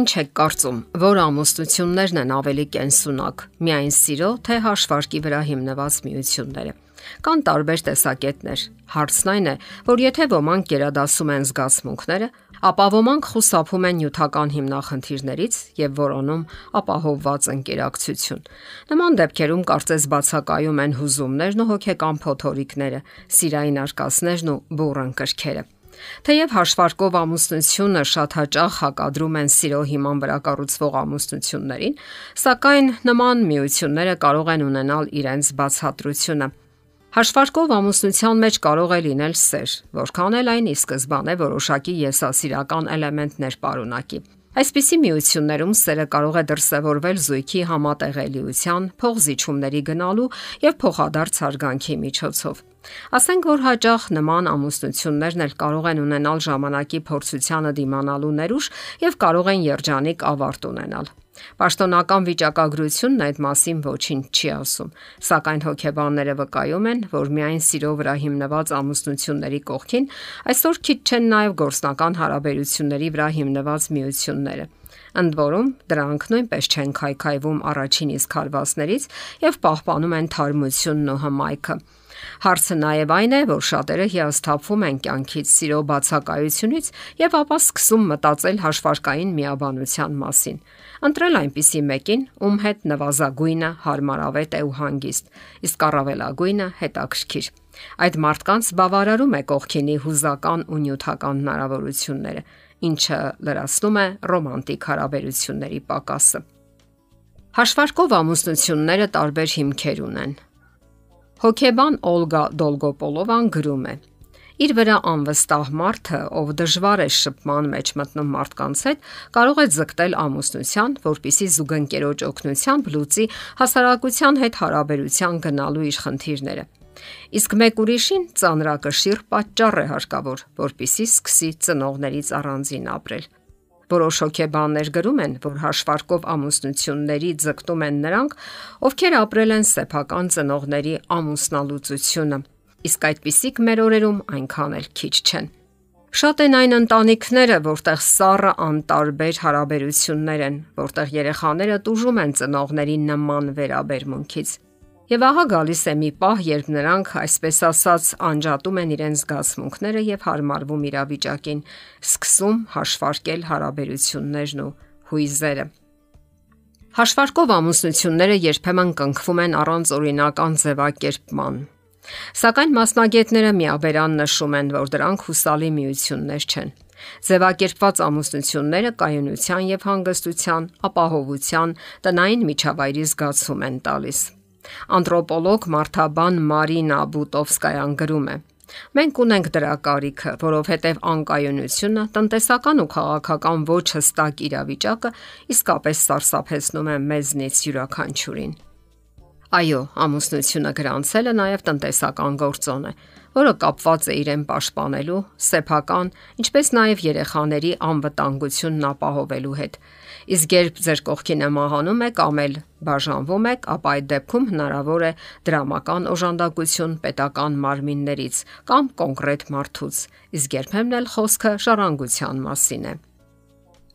Ինչ եք կարծում, որ ամուսնություններն են ավելի կենսունակ՝ միայն սիրո, թե հաշվարկի վրա հիմնված միությունները։ Կան տարբեր տեսակետներ։ Հարցն այն է, որ եթե ոմանք գերադասում են զգացմունքները, ապա ոմանք խուսափում են նյութական հիմնախնդիրներից եւ որոնում ապահովված ընկերակցություն։ Նման դեպքերում կարծես բացակայում են հուզումներն ու հոգեկան փոթորիկները, սիրային արկածներն ու բուրըն կրքերը։ Թեև հաշվարկով ամուսնությունը շատ հաճախ հակադրում են սիրո հիման վրա կառուցվող ամուսնություններին, սակայն նման միությունները կարող են ունենալ իրենց բացատրությունը։ Հաշվարկով ամուսնության մեջ կարող է լինել սեր, որքան էլ այն ի սկզբանե որոշակի եսասիրական էլեմենտներ պարունակի։ Այսպիսի միություններում սերը կարող է դրսևորվել զույգի համատեղելիության, փողզիչումների գնալու եւ փոխադարձ հարգանքի միջոցով։ Ասենք որ հաճախ նման ամուսնություններն էլ կարող են ունենալ ժամանակի փորձությանը դիմանալու ներուժ եւ կարող են երջանիկ ավարտ ունենալ։ Պաշտոնական վիճակագրությունն այդ մասին ոչինչ չի ասում, սակայն հոգեբանները վկայում են, որ միայն սիրո վրա հիմնված ամուսնությունների կողքին այսօր քիչ չեն նաև գործնական հարաբերությունների վրա հիմնված միությունները։ Ընդ որում, դրանք նույնպես չեն քայքայվում առաջին իսկ հարվածներից եւ պահպանում են թարմությունն ու հմայքը։ Հարցը նաև այն է, որ շատերը հիասթափվում են կյանքից սիրո բացակայությունից եւ ապա սկսում մտածել հաշվարկային միաբանության մասին։ Ընտրել այնպիսի մեկին, ում հետ նվազագույնը հարմարավետ է ու հանգիստ, իսկ առավելագույնը հետաքրքիր։ Այդ մարդկանց բավարարում է կողքինի հուզական ու նյութական հնարավորությունները, ինչը լրացնում է ռոմանտիկ հարաբերությունների պակասը։ Հաշվարկով ամուսնությունները տարբեր հիմքեր ունեն Հոկեբան Օլգա Դոլգոպոլովան գրում է. Իր վրա անվստահ մարդը, ով դժվար է շփման մեջ մտնում մարդկանց հետ, կարող է ձգտել ամուսնության, որpիսի զուգընկերոջ օգնությամբ լուծի հասարակության հետ հարաբերության գնալու իր խնդիրները։ Իսկ մեկ ուրիշին ծանրակշիռ պատճառ է հարկավոր, որpիսի սկսի ծնողներից առանձին ապրել։ Որոշ հոգեբաններ գրում են, որ հաշվարկով ամուսնությունների ձգտում են նրանք, ովքեր ապրել են սեփական ծնողների ամուսնալուծությունը, իսկ այդպիսիք մեր օրերում այնքան էլ քիչ չեն։ Շատ են այն ընտանիքները, որտեղ սառը անտարբեր հարաբերություններ են, որտեղ երեխաները տուժում են ծնողների նման վերաբերմունքից։ Եվ ահա գալիս է մի պահ, երբ նրանք, այսպես ասած, անջատում են իրենց զգացմունքները եւ հարմարվում իրավիճակին, սկսում հաշվարկել հարաբերություններն ու հույզերը։ Հաշվարկով ամուսնությունները երբեմն կնքվում են առանց օրինական ձևակերպման։ Սակայն մասնագետները միաբերան նշում են, որ դրանք հուսալի միություններ չեն։ Ձևակերպված ամուսնությունները կայունության եւ հանգստության, ապահովության, տնային միջավայրի զգացում են տալիս։ Անտրոպոլոգ Մարթաբան Մարինա Բուտովսկայան գրում է. Մենք ունենք դրա կարիքը, որովհետև անկայունությունը, տնտեսական ու քաղաքական ոչ հստակ իրավիճակը իսկապես սարսափեցնում է մեզնից յուրաքանչյուրին։ Այո, ամուսնությունը գրանցելը նաև տնտեսական գործոն է, որը կապված է իրեն պաշտպանելու, սեփական, ինչպես նաև երեխաների անվտանգությունն ապահովելու հետ։ Իսկ երբ ձեր կողքին է մահանում եք, կամ էլ բաժանվում եք, ապա այդ դեպքում հնարավոր է դրամական օժանդակություն պետական մարմիններից կամ կոնկրետ մարդուց։ Իսկ երբեմն էլ խոսքը շարանգության մասին է։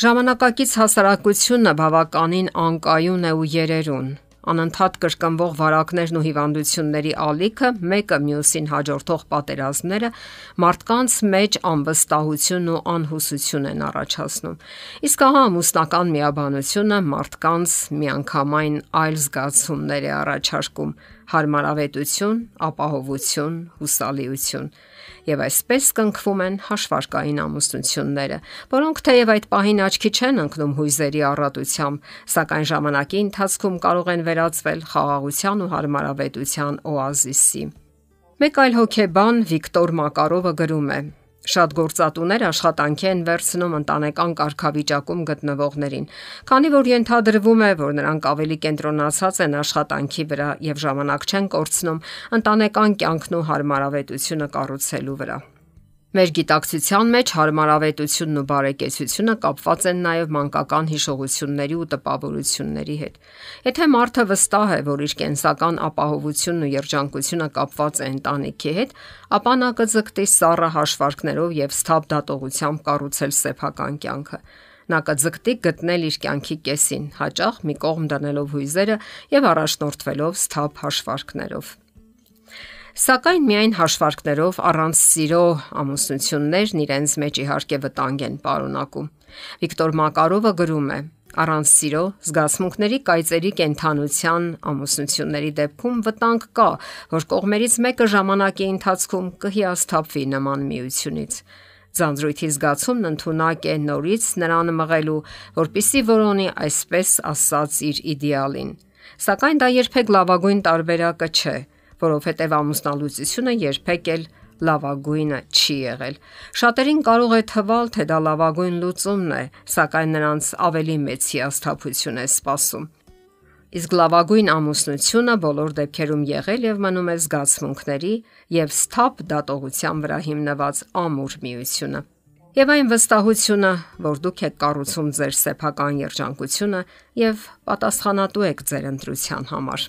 Ժամանակակից հասարակությունը բավականին անկայուն է ու երերուն անընդհատ կրկնվող վարակներն ու հիվանդությունների ալիքը, մեկը մյուսին հաջորդող պատերազմները մարդկանց մեջ անվստահություն ու անհուսություն են առաջացնում։ Իսկ ահա ամուսնական միաբանությունը մարդկանց միանգամայն այլ զգացումներ է առաջարկում՝ հարմարավետություն, ապահովություն, հուսալիություն եւ այսպես կնքվում են հաշվարկային ամուսնությունները, որոնք թեև այդ պահին աչքի չեն ընկնում հույզերի առատությամբ, սակայն ժամանակի ընթացքում կարող են վերածվել խաղաղության ու հարմարավետության օազիսի։ Մեկ այլ հոգեբան Վիկտոր Մակարովը գրում է. Շատ գործատուներ աշխատանքի են վերցնում ընտանեկան կարգավիճակում գտնվողներին, քանի որ ենթադրվում է, որ նրանք ավելի կենտրոնացած են աշխատանքի վրա եւ ժամանակ չեն կորցնում ընտանեկան կյանքն ու հարմարավետությունը կառուցելու վրա։ Մեր գիտակցության մեջ հարմարավետությունն ու բարեկեցությունը կապված են նաև մանկական հիշողությունների ու տպավորությունների հետ։ Եթե մարդը վստահ է, որ իր կենսական ապահովությունն ու երջանկությունը կապված է ընտանիքի հետ, ապա նա կձգտի սառը հաշվարկներով եւ սթափ դատողությամբ կառուցել սեփական կյանքը։ Նա կձգտի գտնել իր կյանքի կեսին, հաճախ մի կողմ դնելով հույզերը եւ առաջնորդվելով սթափ հաշվարկներով։ Սակայն միայն հաշվարկներով առանց սիրո ամուսնություններն իրենց մեջ իհարկե վտանգ են պարունակում։ Վիկտոր Մակարովը գրում է. Առանց սիրո զգացմունքների կայծերի կենթանության ամուսնությունների դեպքում վտանգ կա, որ կողմերից մեկը ժամանակի ընթացքում կհիասթափվի նման միությունից։ Ձանձրույթի զգացումն ընդունակ է նորից նրան մղելու, որpիսի որոնի այսպես ասած իր իդեալին։ Սակայն դա երբեք լավագույն տարբերակը չէ, որովհետև ամուսնալուծությունը երբեք էլ լավագույնը չի եղել։ Շատերին կարող է թվալ, թե դա լավագույն լուծումն է, սակայն նրանց ավելի մեծ հիասթափություն է սպասում։ Իսկ լավագույն ամուսնությունը բոլոր դեպքերում եղել եւ մնում է զգացմունքների եւ սթափ դատողության վրա հիմնված ամուր միությունը։ Եվ այն վստահությունը, որ դուք եք կառուցում ձեր սեփական երջանկությունը եւ պատասխանատու եք ձեր ընտրության համար։